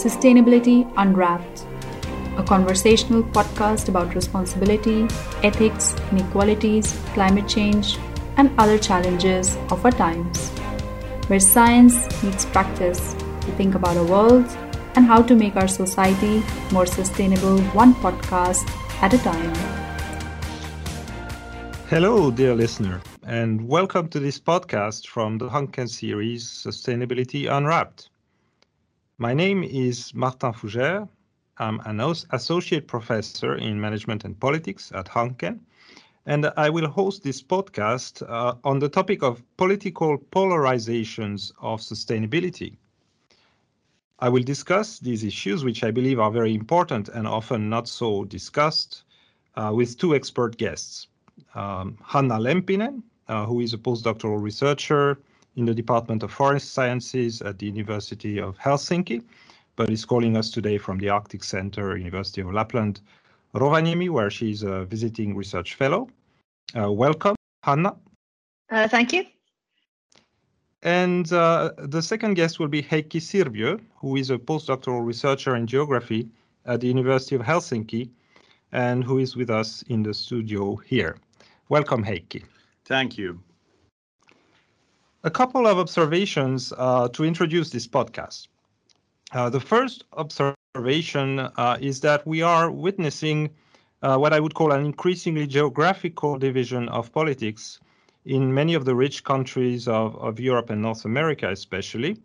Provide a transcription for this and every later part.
Sustainability Unwrapped, a conversational podcast about responsibility, ethics, inequalities, climate change, and other challenges of our times, where science meets practice to think about our world and how to make our society more sustainable one podcast at a time. Hello, dear listener, and welcome to this podcast from the Hanken series Sustainability Unwrapped. My name is Martin Fougère. I'm an associate professor in management and politics at Hanken, and I will host this podcast uh, on the topic of political polarizations of sustainability. I will discuss these issues, which I believe are very important and often not so discussed, uh, with two expert guests. Um, Hanna Lempinen, uh, who is a postdoctoral researcher in the Department of Forest Sciences at the University of Helsinki, but is calling us today from the Arctic Center, University of Lapland, Rovaniemi, where she's a visiting research fellow. Uh, welcome, Hanna. Uh, thank you. And uh, the second guest will be Heikki Sirviö, who is a postdoctoral researcher in geography at the University of Helsinki and who is with us in the studio here. Welcome, Heikki. Thank you. A couple of observations uh, to introduce this podcast. Uh, the first observation uh, is that we are witnessing uh, what I would call an increasingly geographical division of politics in many of the rich countries of, of Europe and North America, especially.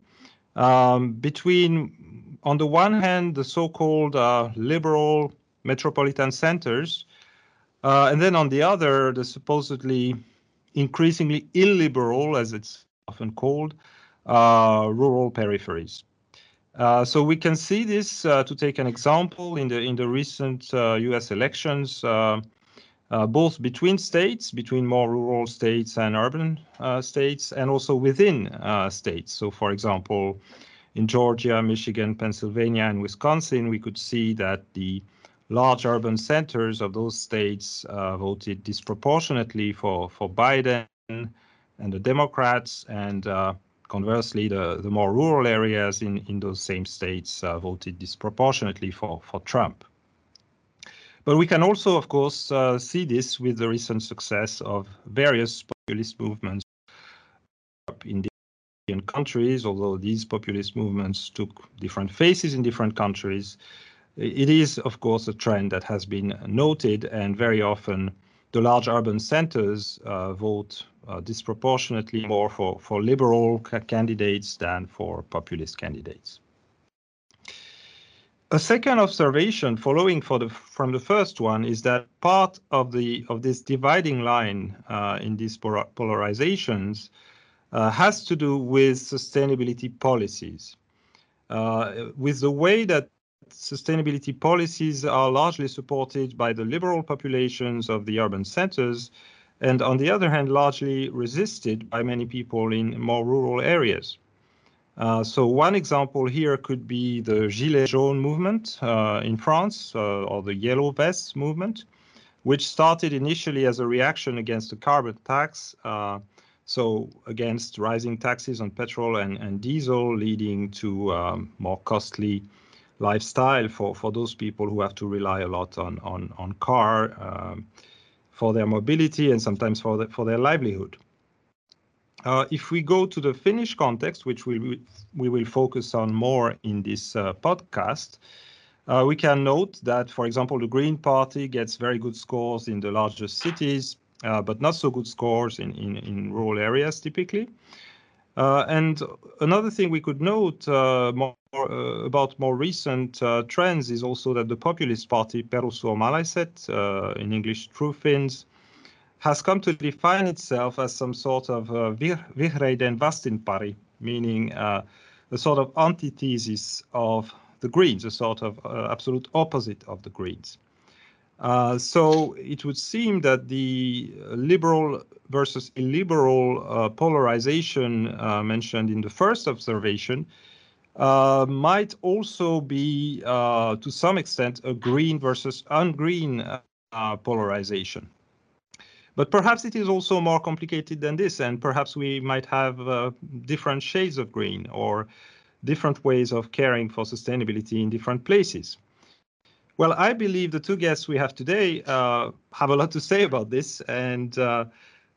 Um, between, on the one hand, the so called uh, liberal metropolitan centers, uh, and then on the other, the supposedly increasingly illiberal, as it's often called, uh, rural peripheries. Uh, so we can see this uh, to take an example in the in the recent U.S. Elections, both between states, between more rural states and urban states, and also within states. So, for example, in Georgia, Michigan, Pennsylvania, and Wisconsin, we could see that the large urban centers of those states uh, voted disproportionately for, for Biden and the Democrats, and uh, conversely, the, the more rural areas in, in those same states uh, voted disproportionately for, for Trump. But we can also, of course, uh, see this with the recent success of various populist movements in different countries, although these populist movements took different faces in different countries. It is, of course, a trend that has been noted, and very often the large urban centers uh, vote uh, disproportionately more for, for liberal candidates than for populist candidates. A second observation following the, from the first one is that part of the of this dividing line uh, in these polarizations uh, has to do with sustainability policies. Uh, with the way that sustainability policies are largely supported by the liberal populations of the urban centers, and on the other hand, largely resisted by many people in more rural areas. Uh, so one example here could be the Gilets jaunes movement uh, in France, uh, or the Yellow Vests movement, which started initially as a reaction against the carbon tax, uh, so against rising taxes on petrol and, and diesel, leading to um, more costly lifestyle for, for those people who have to rely a lot on on on car um, for their mobility and sometimes for the, for their livelihood. Uh, if we go to the Finnish context, which we we will focus on more in this uh, podcast, uh, we can note that, for example, the Green Party gets very good scores in the largest cities, uh, but not so good scores in, in, in rural areas typically. Uh, and another thing we could note uh, more uh, about more recent uh, trends is also that the populist party Perussuomalaiset, uh, in English True Finns, has come to define itself as some sort of uh, vastinpari, meaning uh, a sort of antithesis of the Greens, a sort of uh, absolute opposite of the Greens. Uh, so it would seem that the liberal versus illiberal uh, polarization uh, mentioned in the first observation uh, might also be, uh, to some extent, a green versus ungreen uh, polarization. But perhaps it is also more complicated than this, and perhaps we might have different shades of green or different ways of caring for sustainability in different places. Well, I believe the two guests we have today uh, have a lot to say about this. And uh,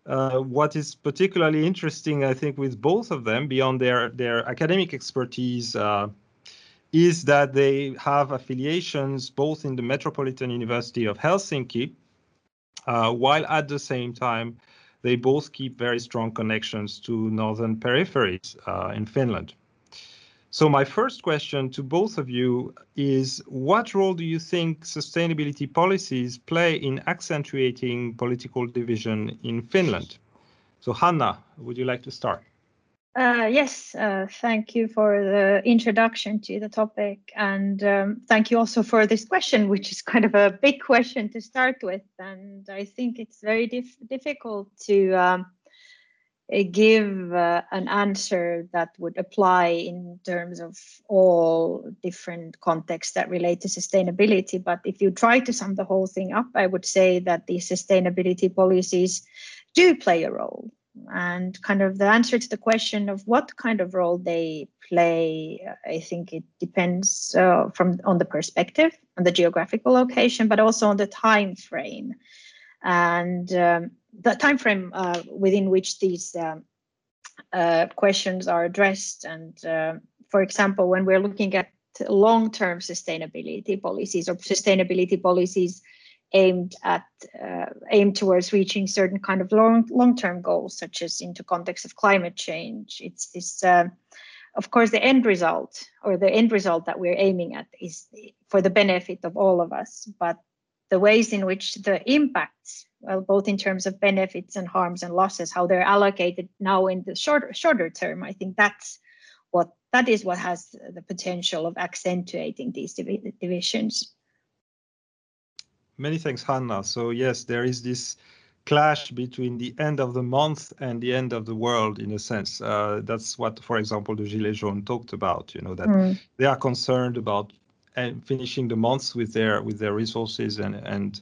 uh, what is particularly interesting, I think, with both of them, beyond their, their academic expertise, uh, is that they have affiliations both in the Metropolitan University of Helsinki, uh, while at the same time, they both keep very strong connections to northern peripheries uh, in Finland. So my first question to both of you is what role do you think sustainability policies play in accentuating political division in Finland? So Hanna, would you like to start? Uh, yes, uh, thank you for the introduction to the topic. And um, thank you also for this question, which is kind of a big question to start with. And I think it's very dif difficult to um, give uh, an answer that would apply in terms of all different contexts that relate to sustainability. But if you try to sum the whole thing up, I would say that these sustainability policies do play a role. And kind of the answer to the question of what kind of role they play, I think it depends uh, from on the perspective, on the geographical location, but also on the time frame. And um, the time frame uh, within which these um, uh, questions are addressed. And uh, for example, when we're looking at long-term sustainability policies or sustainability policies aimed at uh, aimed towards reaching certain kind of long long-term goals, such as into context of climate change, it's this. Uh, of course, the end result or the end result that we're aiming at is for the benefit of all of us. But the ways in which the impacts well, both in terms of benefits and harms and losses, how they're allocated now in the shorter shorter term. I think that's what that is what has the potential of accentuating these div divisions. Many thanks, Hanna. So yes, there is this clash between the end of the month and the end of the world in a sense. Uh, that's what, for example, the Gilets jaunes talked about, you know, that mm. they are concerned about uh, finishing the months with their with their resources and and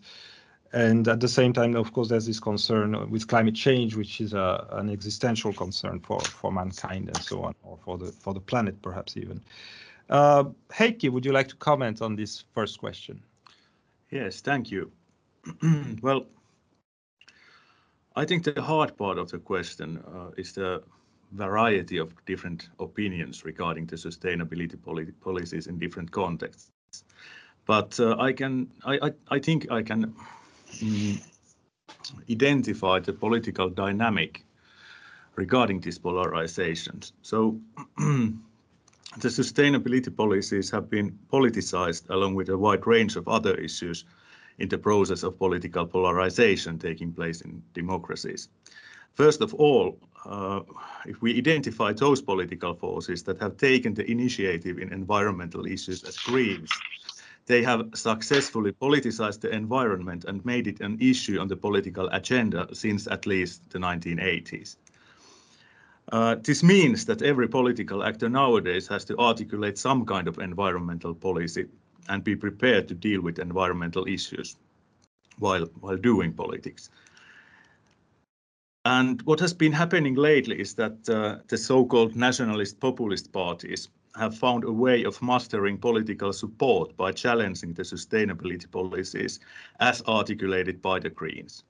and at the same time, of course, there's this concern with climate change, which is a, an existential concern for, for mankind and so on, or for the for the planet, perhaps even. Uh, Heikki, would you like to comment on this first question? Yes, thank you. well, I think the hard part of the question uh, is the variety of different opinions regarding the sustainability poli policies in different contexts. But uh, I can, I, I, I think I can Mm, identify the political dynamic regarding these polarizations. So the sustainability policies have been politicized along with a wide range of other issues in the process of political polarization taking place in democracies. First of all, uh, if we identify those political forces that have taken the initiative in environmental issues as Greens, they have successfully politicized the environment and made it an issue on the political agenda since at least the 1980s. Uh, this means that every political actor nowadays has to articulate some kind of environmental policy and be prepared to deal with environmental issues while, while doing politics. And what has been happening lately is that uh, the so-called nationalist populist parties have found a way of mastering political support by challenging the sustainability policies as articulated by the Greens.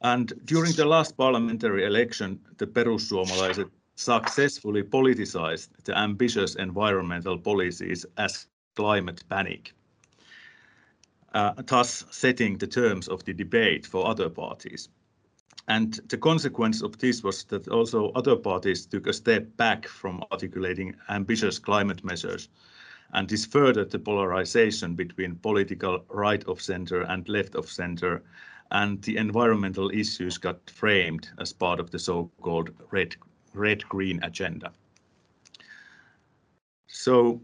And during the last parliamentary election, the Perussuomalaiset successfully politicized the ambitious environmental policies as climate panic, uh, thus setting the terms of the debate for other parties. And the consequence of this was that also other parties took a step back from articulating ambitious climate measures. And this furthered the polarization between political right of center and left of center. And the environmental issues got framed as part of the so-called red, red green agenda. So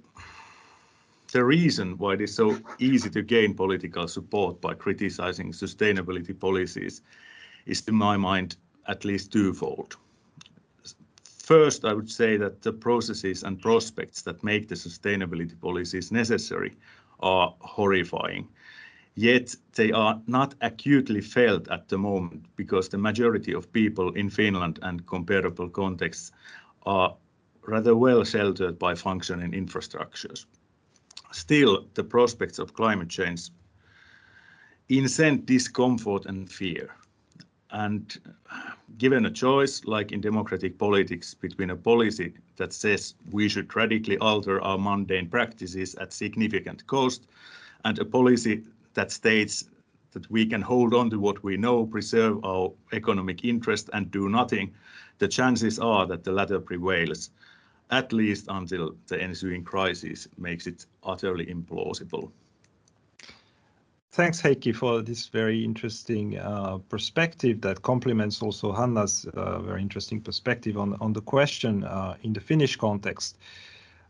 the reason why it is so easy to gain political support by criticizing sustainability policies is to my mind at least twofold. First, I would say that the processes and prospects that make the sustainability policies necessary are horrifying. Yet they are not acutely felt at the moment because the majority of people in Finland and comparable contexts are rather well sheltered by functioning infrastructures. Still, the prospects of climate change incent discomfort and fear. And given a choice, like in democratic politics, between a policy that says we should radically alter our mundane practices at significant cost, and a policy that states that we can hold on to what we know, preserve our economic interest, and do nothing, the chances are that the latter prevails, at least until the ensuing crisis makes it utterly implausible. Thanks, Heikki, for this very interesting uh, perspective that complements also Hanna's uh, very interesting perspective on, on the question uh, in the Finnish context.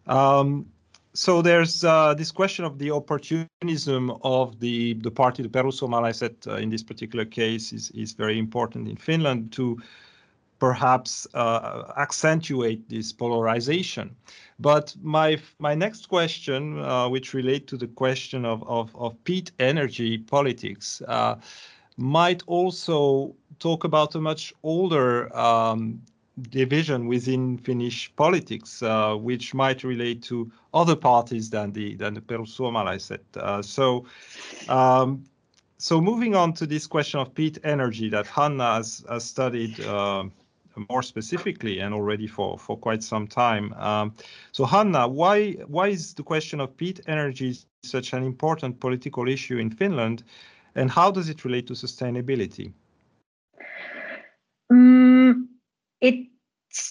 Um, so there's uh, this question of the opportunism of the, the party, the Perussuomalaiset, uh, in this particular case, is, is very important in Finland to perhaps uh, accentuate this polarization. But my my next question, uh, which relate to the question of of, of peat energy politics, uh, might also talk about a much older um, division within Finnish politics, uh, which might relate to other parties than the than the Perussuomalaiset. Uh, so. Um, so moving on to this question of peat energy that Hanna has, has studied uh, more specifically and already for, for quite some time. Um, so Hanna, why, why is the question of peat energy such an important political issue in Finland and how does it relate to sustainability? Um, it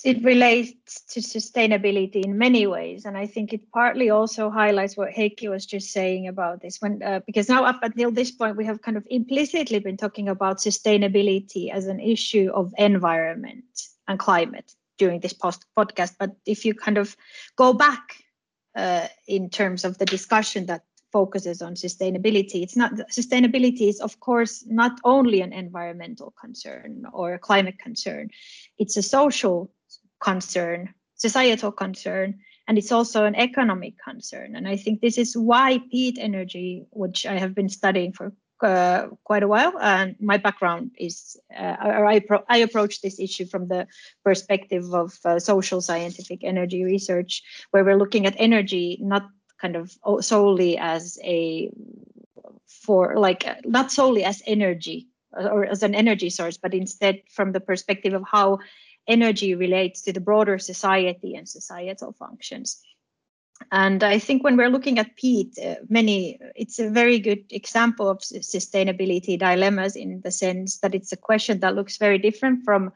it relates to sustainability in many ways. And i think it partly also highlights what heikki was just saying about this when uh, because now up until this point we have kind of implicitly been talking about sustainability as an issue of environment and climate during this post podcast. But if you kind of go back uh, in terms of the discussion that focuses on sustainability it's not sustainability is of course not only an environmental concern or a climate concern it's a social concern, societal concern, and it's also an economic concern. And I think this is why peat energy, which I have been studying for uh, quite a while, and my background is, uh, I, I approach this issue from the perspective of uh, social scientific energy research, where we're looking at energy not kind of solely as a for like not solely as energy or as an energy source, but instead from the perspective of how energy relates to the broader society and societal functions. And I think when we're looking at peat, uh, many it's a very good example of sustainability dilemmas in the sense that it's a question that looks very different from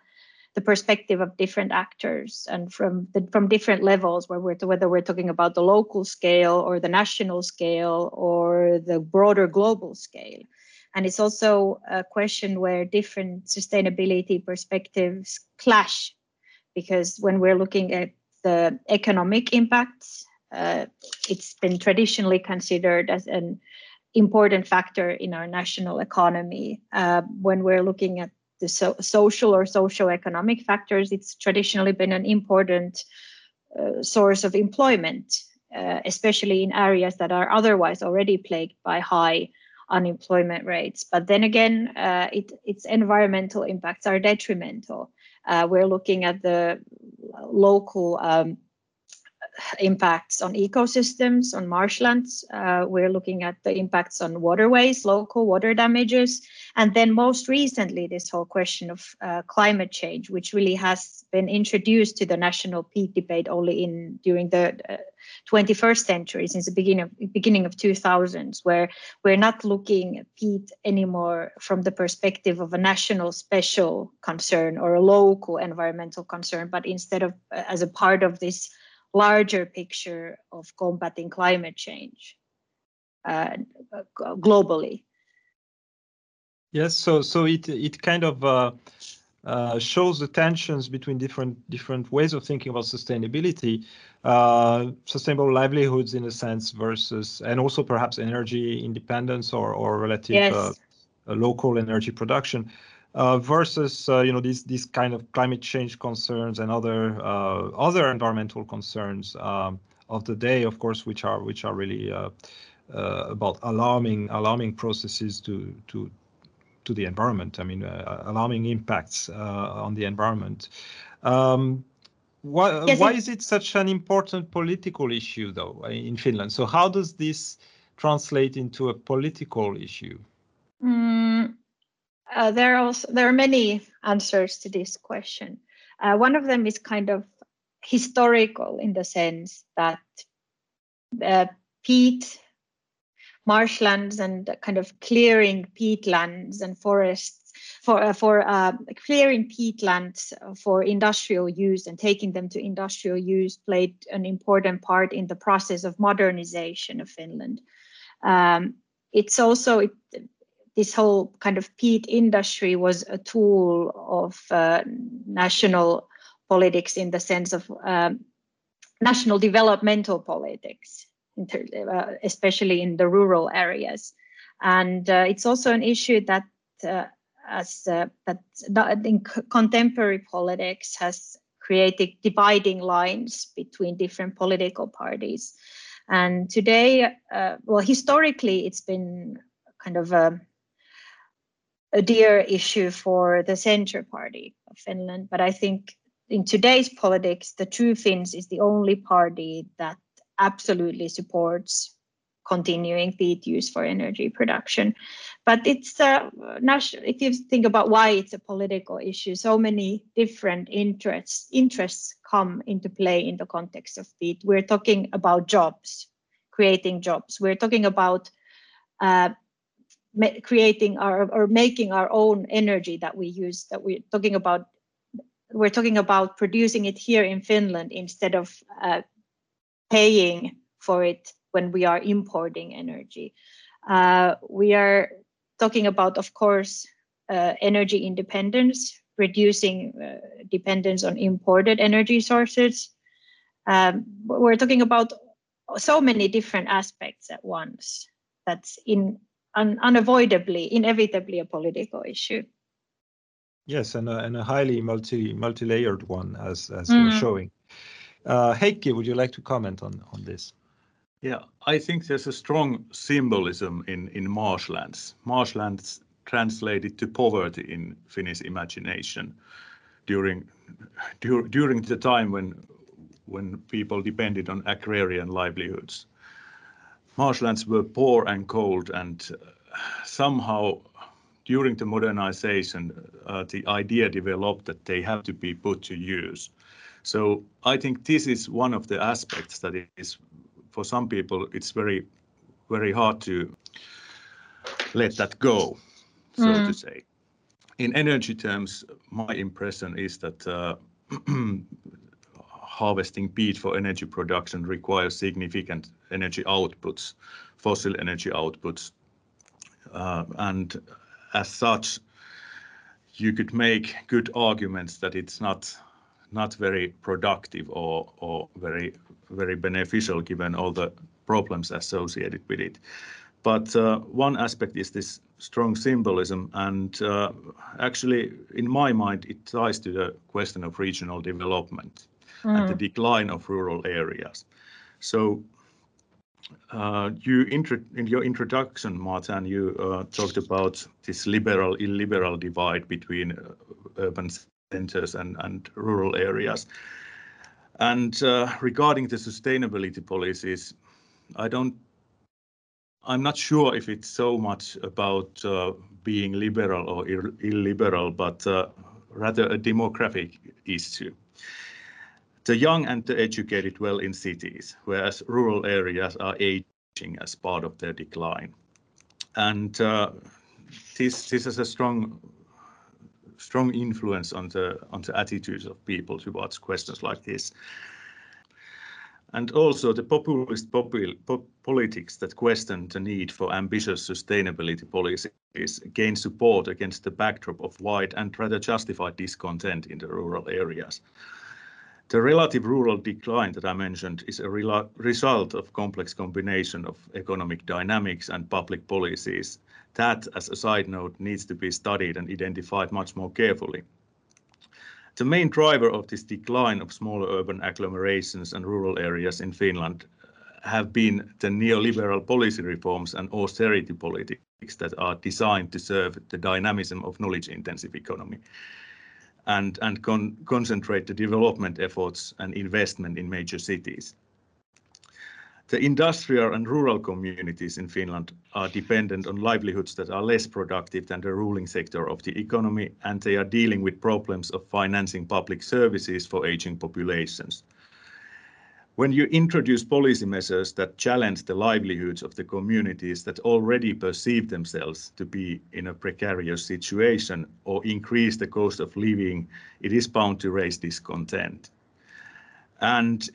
the perspective of different actors and from the, from different levels where we're whether we're talking about the local scale or the national scale or the broader global scale. And it's also a question where different sustainability perspectives clash because when we're looking at the economic impacts uh, it's been traditionally considered as an important factor in our national economy. Uh, when we're looking at the so- social or socio-economic factors it's traditionally been an important uh, source of employment uh, especially in areas that are otherwise already plagued by high unemployment rates. But then again, uh, it, its environmental impacts are detrimental. Uh, we're looking at the local um, impacts on ecosystems, on marshlands. Uh, we're looking at the impacts on waterways, local water damages, and then most recently, this whole question of uh, climate change, which really has been introduced to the national peat debate only in during the uh, 21st century, since the beginning of beginning of 2000s, where we're not looking at peat anymore from the perspective of a national special concern or a local environmental concern, but instead of uh, as a part of this larger picture of combating climate change uh, globally. Yes, so so it it kind of uh, uh, shows the tensions between different different ways of thinking about sustainability, uh, sustainable livelihoods in a sense versus, and also perhaps energy independence or or relative yes. Uh, local energy production versus uh, you know these these kind of climate change concerns and other uh, other environmental concerns um, of the day, of course, which are which are really uh, uh, about alarming alarming processes to to to the environment. I mean, uh, alarming impacts on the environment. Um, why, yes, why is it such an important political issue, though, in Finland? So, how does this translate into a political issue? Mm, uh, there are also, there are many answers to this question. Uh, one of them is kind of historical in the sense that uh, peat marshlands and kind of clearing peatlands and forests for uh, for uh, clearing peatlands for industrial use and taking them to industrial use played an important part in the process of modernization of Finland. Um, it's also it, this whole kind of peat industry was a tool of uh, national politics in the sense of um, national developmental politics, uh, especially in the rural areas. And uh, it's also an issue that uh, as uh, that in contemporary politics has created dividing lines between different political parties. And today, uh, well, historically, it's been kind of a, a dear issue for the Centre Party of Finland. But I think in today's politics, the True Finns is the only party that absolutely supports continuing peat use for energy production. But it's uh, national. If you think about why it's a political issue, so many different interests interests come into play in the context of peat. We're talking about jobs, creating jobs. We're talking about uh, creating our or making our own energy that we use. That we're talking about. We're talking about producing it here in Finland instead of uh, paying for it when we are importing energy. Uh, we are talking about, of course, uh, energy independence, reducing uh, dependence on imported energy sources. Um, we're talking about so many different aspects at once. That's in un, unavoidably, inevitably a political issue. Yes, and a, and a highly multi multi-layered one, as as mm. you're showing. Uh, Heikki, would you like to comment on on this? Yeah, I think there's a strong symbolism in, in marshlands. Marshlands translated to poverty in Finnish imagination during dur, during the time when when people depended on agrarian livelihoods. Marshlands were poor and cold, and uh, somehow during the modernization, uh, the idea developed that they have to be put to use. So I think this is one of the aspects that is for some people it's very very hard to let that go, so mm. to say. In energy terms, my impression is that uh, harvesting peat for energy production requires significant energy outputs, fossil energy outputs. Uh, and as such, you could make good arguments that it's not not very productive or, or very very beneficial given all the problems associated with it. But uh, one aspect is this strong symbolism, and uh, actually, in my mind, it ties to the question of regional development mm. and the decline of rural areas. So, uh, you in your introduction, Martin, you uh, talked about this liberal illiberal divide between uh, urban centers and, and rural areas. And uh, regarding the sustainability policies, I don't, I'm not sure if it's so much about uh, being liberal or illiberal, but uh, rather a demographic issue. The young and the educated dwell in cities, whereas rural areas are aging as part of their decline. And uh, this, this has a strong strong influence on the on the attitudes of people towards questions like this. And also the populist popul pop politics that question the need for ambitious sustainability policies gain support against the backdrop of wide and rather justified discontent in the rural areas. The relative rural decline that I mentioned is a result of complex combination of economic dynamics and public policies that, as a side note, needs to be studied and identified much more carefully. The main driver of this decline of smaller urban agglomerations and rural areas in Finland have been the neoliberal policy reforms and austerity politics that are designed to serve the dynamism of knowledge-intensive economy. And, and con concentrate the development efforts and investment in major cities. The industrial and rural communities in Finland are dependent on livelihoods that are less productive than the ruling sector of the economy, and they are dealing with problems of financing public services for aging populations. When you introduce policy measures that challenge the livelihoods of the communities that already perceive themselves to be in a precarious situation or increase the cost of living, it is bound to raise discontent. And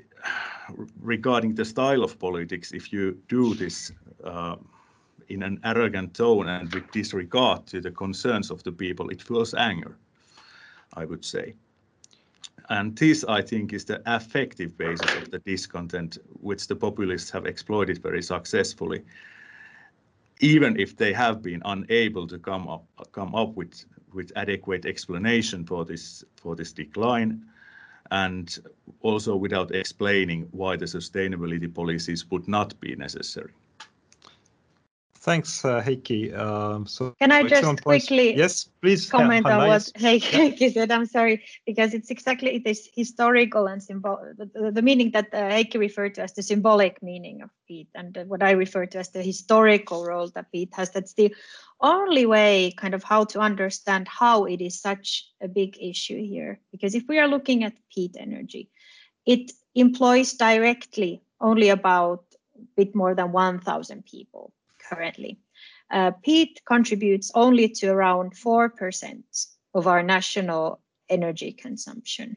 regarding the style of politics, if you do this uh, in an arrogant tone and with disregard to the concerns of the people, it fuels anger, I would say. And this, I think, is the affective basis of the discontent, which the populists have exploited very successfully, even if they have been unable to come up come up with with adequate explanation for this for this decline, and also without explaining why the sustainability policies would not be necessary. Thanks, uh, Heikki. Um, so Can I just quickly yes, please comment on what Heikki, yeah. said? I'm sorry, because it's exactly this historical and symbol, the, the meaning that uh, Heikki referred to as the symbolic meaning of peat, and what I refer to as the historical role that peat has. That's the only way, kind of, how to understand how it is such a big issue here. Because if we are looking at peat energy, it employs directly only about a bit more than 1,000 people currently. Uh, peat contributes only to around 4% of our national energy consumption.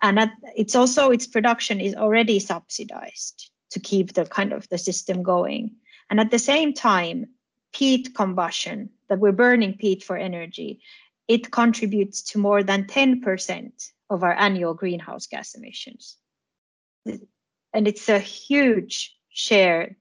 And at, it's also its production is already subsidized to keep the kind of the system going. And at the same time, peat combustion, that we're burning peat for energy, it contributes to more than 10% of our annual greenhouse gas emissions. And it's a huge share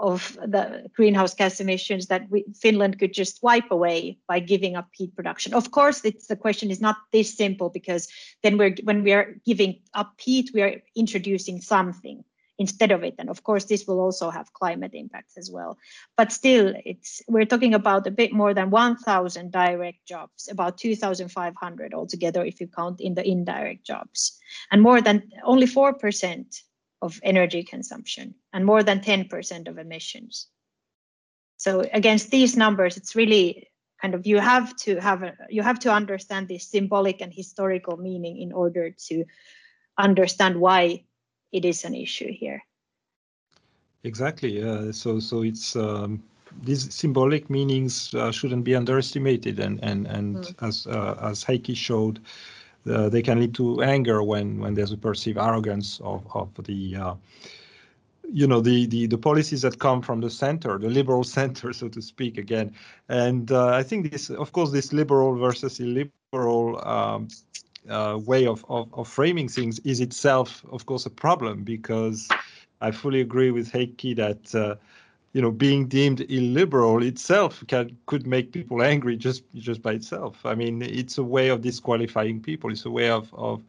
of the greenhouse gas emissions that we, Finland could just wipe away by giving up peat production. Of course, the question is not this simple because then we're when we are giving up peat, we are introducing something instead of it, and of course this will also have climate impacts as well. But still, it's we're talking about a bit more than 1,000 direct jobs, about 2,500 altogether if you count in the indirect jobs, and more than only four percent of energy consumption and more than 10% of emissions. So against these numbers, it's really kind of you have to have a, you have to understand the symbolic and historical meaning in order to understand why it is an issue here. Exactly. Uh, so so it's um, these symbolic meanings uh, shouldn't be underestimated, and and and mm. as uh, as Heikki showed, uh, they can lead to anger when when there's a perceived arrogance of of the uh, you know the, the the policies that come from the center the liberal center so to speak again. And uh, i think this of course this liberal versus illiberal um, uh, way of, of, of framing things is itself of course a problem because i fully agree with heikki that uh, you know being deemed illiberal itself can could make people angry just just by itself. I mean it's a way of disqualifying people. It's a way of of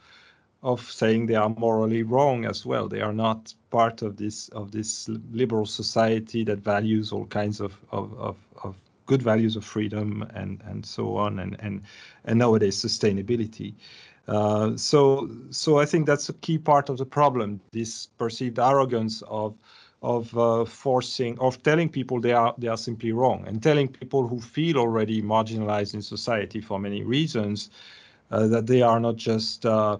of saying they are morally wrong as well. They are not part of this of this liberal society that values all kinds of of of, of good values of freedom and and so on and and and nowadays sustainability. Uh, so so i think that's a key part of the problem this perceived arrogance of of uh, forcing of telling people they are they are simply wrong and telling people who feel already marginalized in society for many reasons uh, that they are not just uh,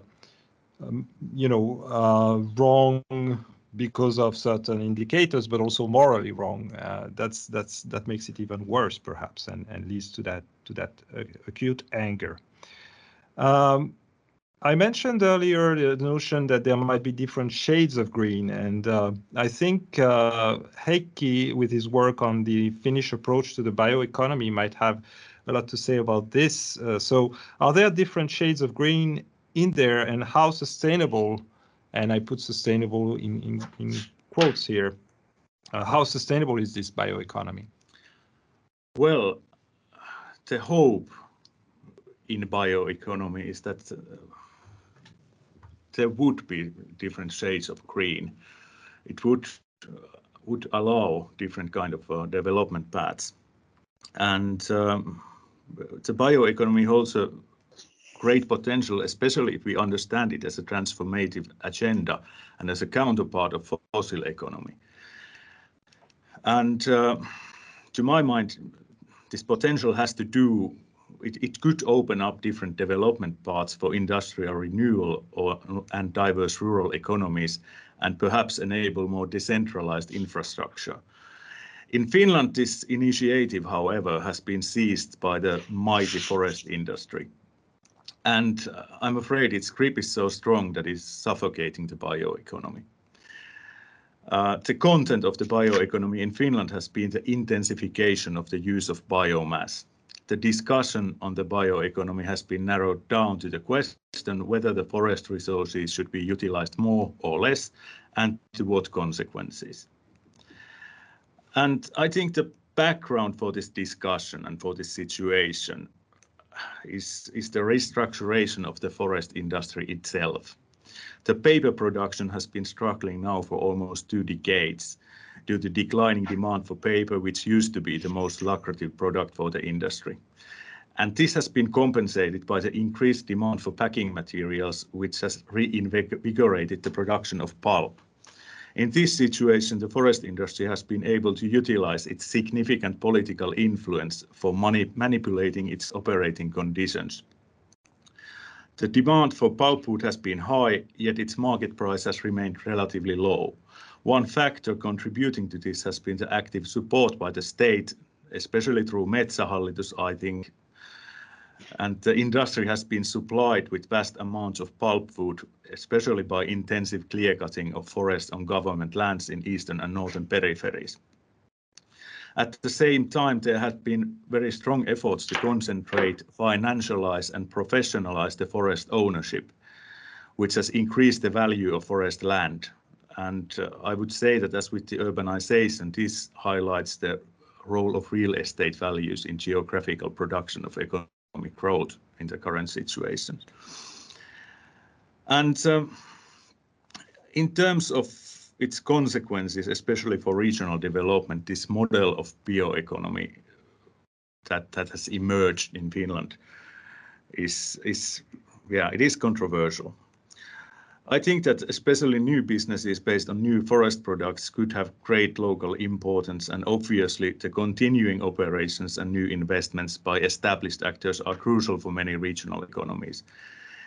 um, you know uh, wrong because of certain indicators but also morally wrong. Uh, that's that's that makes it even worse perhaps and and leads to that to that uh, acute anger. Um, I mentioned earlier the notion that there might be different shades of green, and uh, I think uh, Heikki, with his work on the Finnish approach to the bioeconomy, might have a lot to say about this. Uh, so, are there different shades of green in there, and how sustainable? And I put sustainable in in, in quotes here. Uh, how sustainable is this bioeconomy? Well, the hope in bioeconomy is that uh, there would be different shades of green. It would would allow different kind of uh, development paths, and um, the bioeconomy holds a great potential, especially if we understand it as a transformative agenda and as a counterpart of fossil economy. And uh, to my mind, this potential has to do it, could open up different development paths for industrial renewal or, and diverse rural economies and perhaps enable more decentralized infrastructure. In Finland, this initiative, however, has been seized by the mighty forest industry. And uh, I'm afraid its grip is so strong that it's suffocating the bioeconomy. Uh, the content of the bioeconomy in Finland has been the intensification of the use of biomass the discussion on the bioeconomy has been narrowed down to the question whether the forest resources should be utilized more or less, and to what consequences. And I think the background for this discussion and for this situation is, is the restructuration of the forest industry itself. The paper production has been struggling now for almost two decades, due to declining demand for paper, which used to be the most lucrative product for the industry. And this has been compensated by the increased demand for packing materials, which has reinvigorated the production of pulp. In this situation, the forest industry has been able to utilize its significant political influence for manipulating its operating conditions. The demand for pulpwood has been high, yet its market price has remained relatively low. One factor contributing to this has been the active support by the state, especially through Metsähallitus, I think. And the industry has been supplied with vast amounts of pulpwood, especially by intensive clear cutting of forests on government lands in eastern and northern peripheries. At the same time, there have been very strong efforts to concentrate, financialize, and professionalize the forest ownership, which has increased the value of forest land and uh, I would say that as with the urbanization, this highlights the role of real estate values in geographical production of economic growth in the current situation. And um, in terms of its consequences, especially for regional development, this model of bioeconomy that, that has emerged in Finland is, is yeah, it is controversial. I think that especially new businesses based on new forest products could have great local importance, and obviously the continuing operations and new investments by established actors are crucial for many regional economies.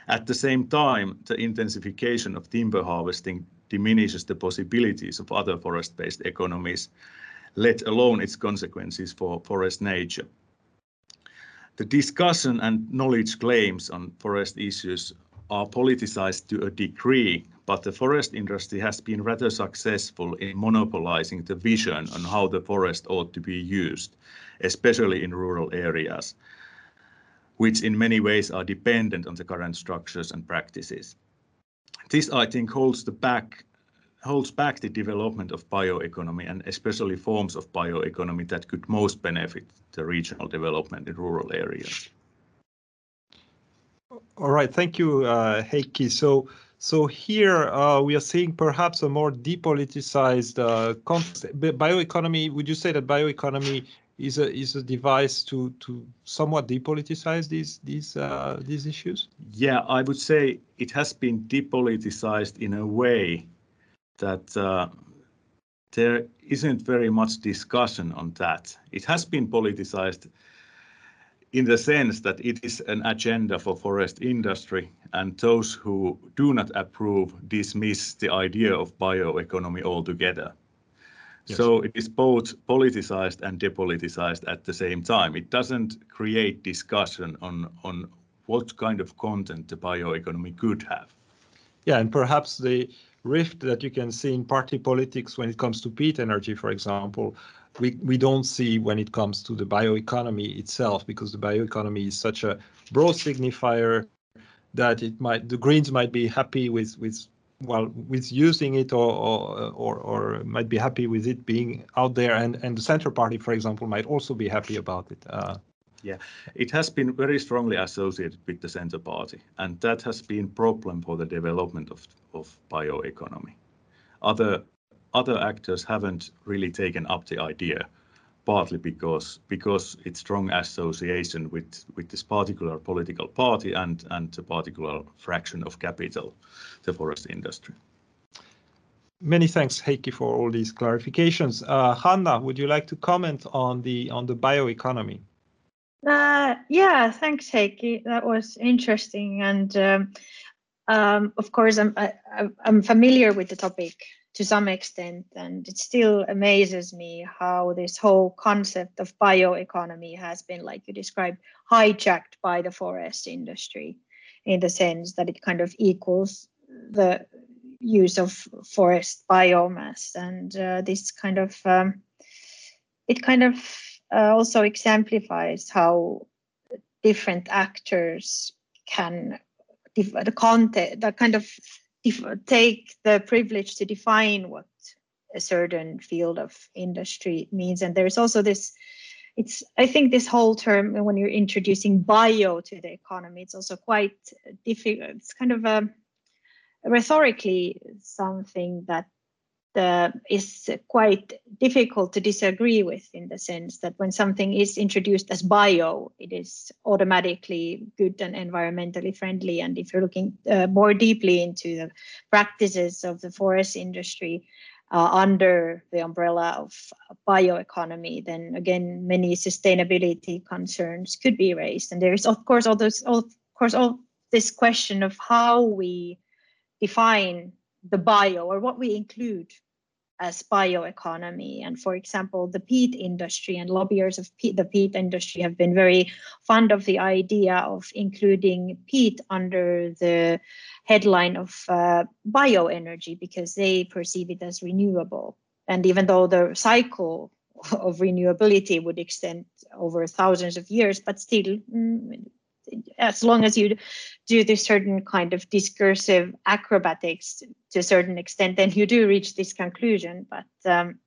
At the same time, the intensification of timber harvesting diminishes the possibilities of other forest-based economies, let alone its consequences for forest nature. The discussion and knowledge claims on forest issues are politicized to a degree, but the forest industry has been rather successful in monopolizing the vision on how the forest ought to be used, especially in rural areas, which in many ways are dependent on the current structures and practices. This, I think, holds the back holds back the development of bioeconomy and especially forms of bioeconomy that could most benefit the regional development in rural areas. All right, thank you, uh, Heikki. So, so here uh, we are seeing perhaps a more depoliticized uh, bioeconomy. Would you say that bioeconomy is a is a device to to somewhat depoliticize these these uh, these issues? Yeah, I would say it has been depoliticized in a way that uh, there isn't very much discussion on that. It has been politicized in the sense that it is an agenda for forest industry and those who do not approve dismiss the idea of bioeconomy altogether. Yes. So it is both politicized and depoliticized at the same time. It doesn't create discussion on, on what kind of content the bioeconomy could have. Yeah, and perhaps the rift that you can see in party politics when it comes to peat energy, for example, we, we don't see when it comes to the bioeconomy itself, because the bioeconomy is such a broad signifier that it might the Greens might be happy with with well with using it or or or, or might be happy with it being out there, and and the Center Party, for example, might also be happy about it. Uh, yeah, it has been very strongly associated with the Center Party, and that has been problem for the development of of bioeconomy. Other other actors haven't really taken up the idea partly because because its strong association with with this particular political party and and a particular fraction of capital, the forest industry. Many thanks, Heikki, for all these clarifications. Uh, Hanna, would you like to comment on the on the bioeconomy? Uh, yeah, thanks, Heikki. That was interesting, and um, um, of course, I'm I, I'm familiar with the topic to some extent, and it still amazes me how this whole concept of bioeconomy has been, like you described, hijacked by the forest industry, in the sense that it kind of equals the use of forest biomass, and uh, this kind of um, it kind of Uh, also exemplifies how different actors can the content that kind of take the privilege to define what a certain field of industry means. And there's also this it's i think this whole term when you're introducing bio to the economy it's also quite difficult it's kind of a rhetorically something that uh, is quite difficult to disagree with in the sense that when something is introduced as bio, it is automatically good and environmentally friendly. And if you're looking uh, more deeply into the practices of the forest industry uh, under the umbrella of bioeconomy, then again, many sustainability concerns could be raised. And there is, of course, all those, all, of course, all this question of how we define the bio or what we include as bioeconomy. And for example, the peat industry and lobbyists of peat, the peat industry have been very fond of the idea of including peat under the headline of uh, bioenergy because they perceive it as renewable. And even though the cycle of renewability would extend over thousands of years, but still, mm, as long as you do this certain kind of discursive acrobatics to a certain extent, then you do reach this conclusion. But um,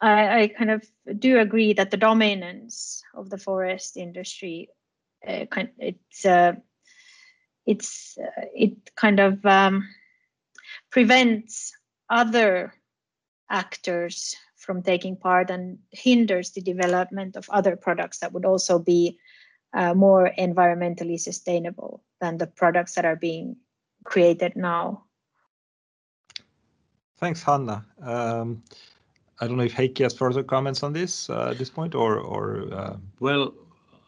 I, I, kind of do agree that the dominance of the forest industry, uh, kind, it's uh, it's uh, it kind of um, prevents other actors from taking part and hinders the development of other products that would also be uh, more environmentally sustainable than the products that are being created now. Thanks, Hanna. Um, I don't know if Heikki has further comments on this uh, at this point, or or. Uh... Well,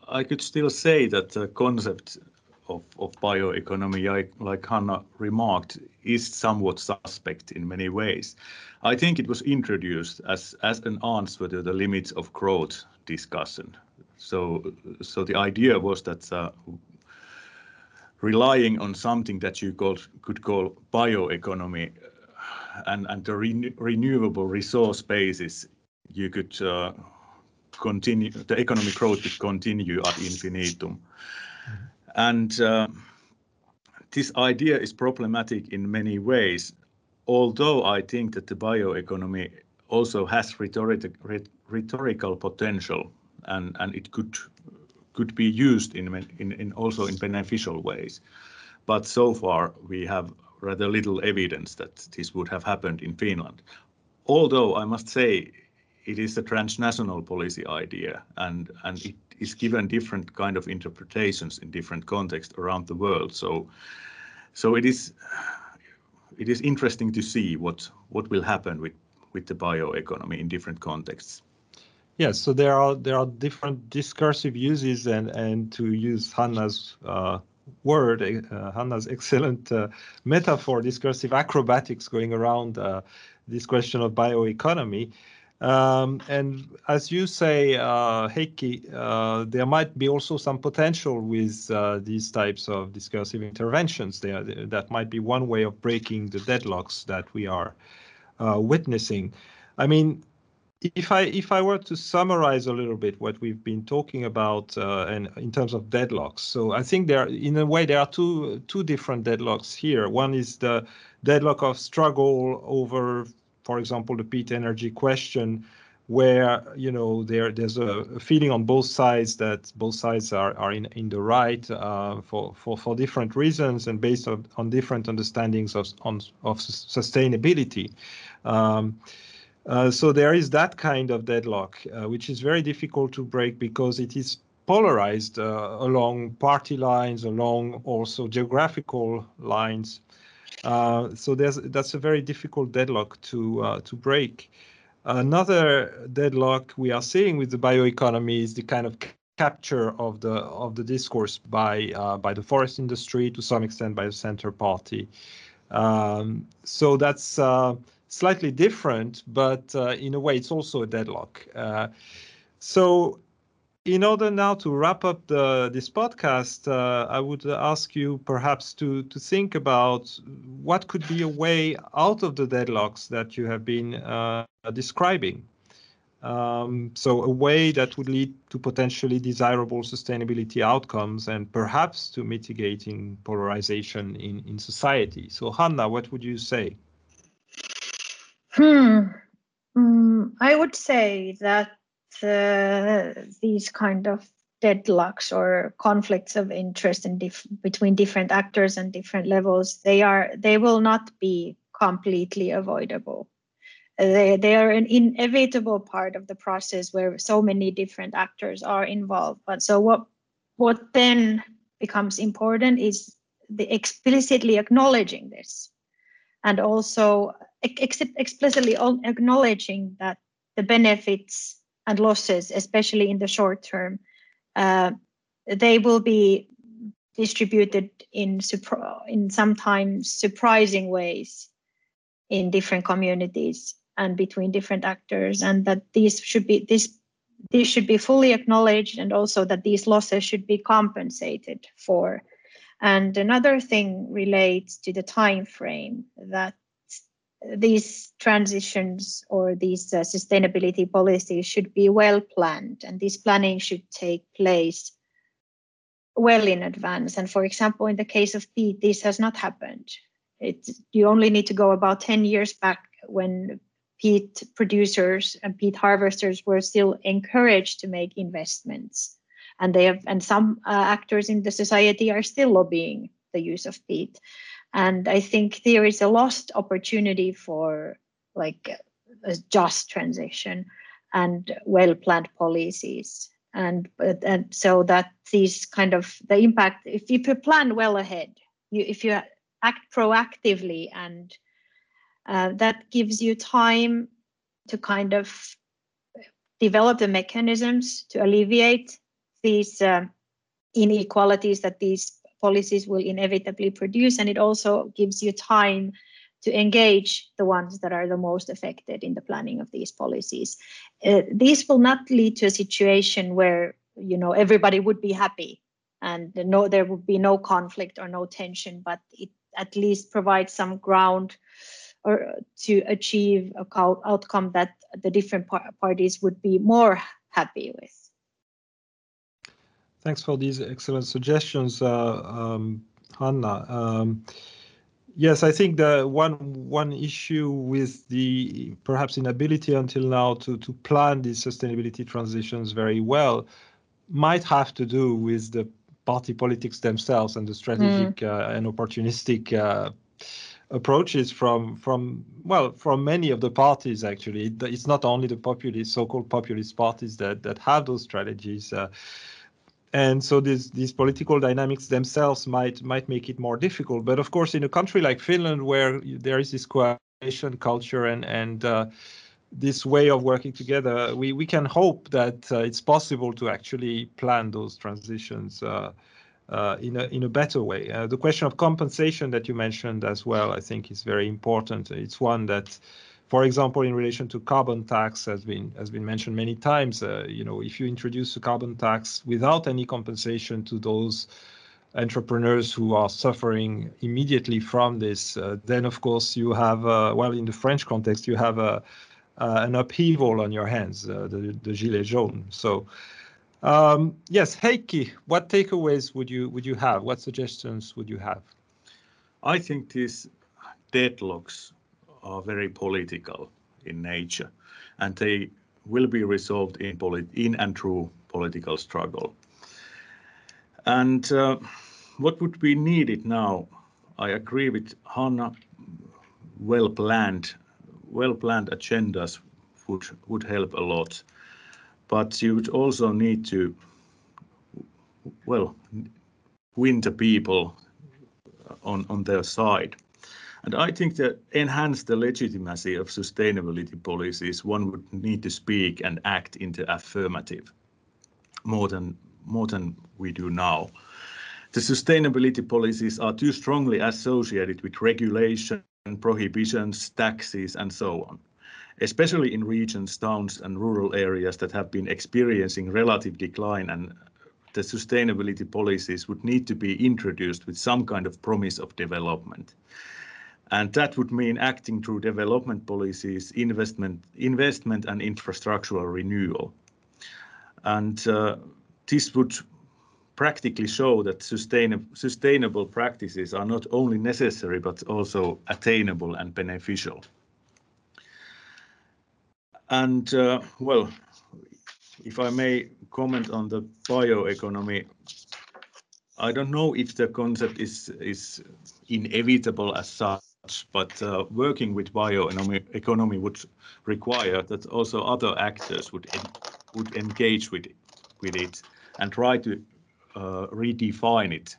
I could still say that the concept of, of bioeconomy, like, like Hanna remarked, is somewhat suspect in many ways. I think it was introduced as, as an answer to the limits of growth discussion so, so the idea was that uh, relying on something that you called, could call bioeconomy and, and the re renewable resource basis, you could uh, continue, the economic growth could continue ad infinitum. Mm -hmm. And uh, this idea is problematic in many ways, although I think that the bioeconomy also has rhetoric, rhetorical potential and and it could could be used in, in, in also in beneficial ways. But so far we have rather little evidence that this would have happened in Finland. Although I must say it is a transnational policy idea and, and it is given different kind of interpretations in different contexts around the world. So, so it is it is interesting to see what what will happen with with the bioeconomy in different contexts. Yes, so there are there are different discursive uses, and and to use Hanna's uh, word, uh, Hanna's excellent uh, metaphor, discursive acrobatics going around uh, this question of bioeconomy. Um, and as you say, uh, Heikki, uh, there might be also some potential with uh, these types of discursive interventions. There, that might be one way of breaking the deadlocks that we are uh, witnessing. I mean, if I if I were to summarize a little bit what we've been talking about uh, and in terms of deadlocks, so I think there in a way there are two two different deadlocks here. One is the deadlock of struggle over, for example, the peat energy question, where you know there there's a feeling on both sides that both sides are are in in the right uh, for for for different reasons and based on, on different understandings of on of sustainability. Um, Uh, so there is that kind of deadlock, uh, which is very difficult to break because it is polarized uh, along party lines, along also geographical lines. Uh, so that's a very difficult deadlock to uh, to break. Another deadlock we are seeing with the bioeconomy is the kind of capture of the of the discourse by by the forest industry to some extent by the center party. Um, so that's slightly different, but uh, in a way it's also a deadlock. Uh, so in order now to wrap up the, this podcast, uh, I would ask you perhaps to to think about what could be a way out of the deadlocks that you have been uh, describing. Um, so a way that would lead to potentially desirable sustainability outcomes and perhaps to mitigating polarization in, in society. So Hanna, what would you say? Hmm. Mm, I would say that uh, these kind of deadlocks or conflicts of interest in dif- between different actors and different levels they are they will not be completely avoidable. They, they are an inevitable part of the process where so many different actors are involved. But so what what then becomes important is the explicitly acknowledging this. And also explicitly acknowledging that the benefits and losses, especially in the short term, uh, they will be distributed in in sometimes surprising ways in different communities and between different actors, and that these should be this these should be fully acknowledged, and also that these losses should be compensated for. And another thing relates to the time frame that these transitions or these uh, sustainability policies should be well planned and this planning should take place well in advance. And for example in the case of peat this has not happened. You only need to go about 10 years back when peat producers and peat harvesters were still encouraged to make investments. And they have and some uh, actors in the society are still lobbying the use of peat and i think there is a lost opportunity for like a just transition and well planned policies. And and so that these kind of the impact if you plan well ahead you if you act proactively and uh, that gives you time to kind of develop the mechanisms to alleviate these uh, inequalities that these policies will inevitably produce. And it also gives you time to engage the ones that are the most affected in the planning of these policies. Uh, these will not lead to a situation where you know everybody would be happy and no there would be no conflict or no tension, but it at least provides some ground or to achieve a outcome that the different par- parties would be more happy with. Thanks for these excellent suggestions, uh, um, Hanna. Um, yes, I think the one one issue with the perhaps inability until now to to plan these sustainability transitions very well might have to do with the party politics themselves and the strategic mm. uh, and opportunistic uh, approaches from from well from many of the parties actually it's not only the populist so-called populist parties that that have those strategies uh, and so these these political dynamics themselves might might make it more difficult. But of course, in a country like Finland, where there is this coalition culture and and uh, this way of working together, we we can hope that uh, it's possible to actually plan those transitions. Uh, uh in a in a better way. Uh, the question of compensation that you mentioned as well, I think, is very important. It's one that for example, in relation to carbon tax, has been has been mentioned many times. Uh, you know, if you introduce a carbon tax without any compensation to those entrepreneurs who are suffering immediately from this, uh, then of course you have, uh, well, in the French context, you have a, uh, an upheaval on your hands, uh, the, the gilets jaunes. So, um, yes, Heikki, what takeaways would you would you have? What suggestions would you have? I think these deadlocks are very political in nature, and they will be resolved in, in and through political struggle. And uh, what would be needed now? I agree with Hanna. Well planned, well planned agendas would would help a lot. But you would also need to, well, win the people on on their side. And I think that enhance the legitimacy of sustainability policies, one would need to speak and act in the affirmative more than more than we do now. The sustainability policies are too strongly associated with regulation, prohibitions, taxes, and so on, especially in regions, towns, and rural areas that have been experiencing relative decline and the sustainability policies would need to be introduced with some kind of promise of development. And that would mean acting through development policies, investment, investment and infrastructural renewal. And uh, this would practically show that sustain, sustainable practices are not only necessary but also attainable and beneficial. And uh, well, if I may comment on the bioeconomy, I don't know if the concept is is inevitable as such, but uh, working with bioeconomy would require that also other actors would en would engage with with it and try to uh, redefine it,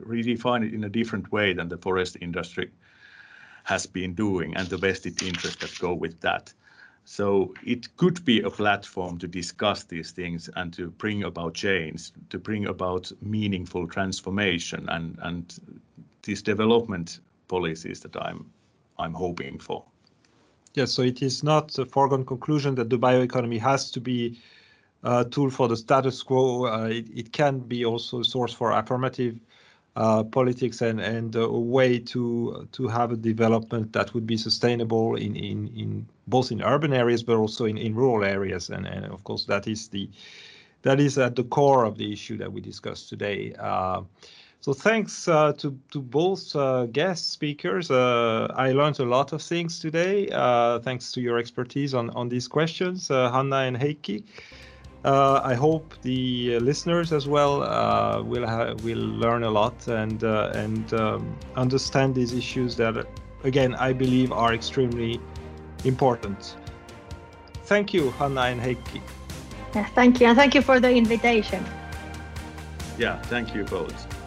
redefine it in a different way than the forest industry has been doing and the vested interests that go with that. So it could be a platform to discuss these things and to bring about change, to bring about meaningful transformation and, and these development policies that I'm I'm hoping for. Yes, so it is not a foregone conclusion that the bioeconomy has to be uh, tool for the status quo. Uh, it, it, can be also a source for affirmative uh, politics and, and a way to to have a development that would be sustainable in, in, in both in urban areas but also in, in rural areas. And, and of course that is the that is at the core of the issue that we discussed today. Uh, so thanks uh, to to both uh, guest speakers. I learned a lot of things today. thanks to your expertise on on these questions, Hanna and Heikki. Uh, I hope the uh, listeners as well uh, will will learn a lot and uh, and um, understand these issues that, again, I believe are extremely important. Thank you, Hanna and Heikki. Yeah, thank you, and thank you for the invitation. Yeah, thank you both.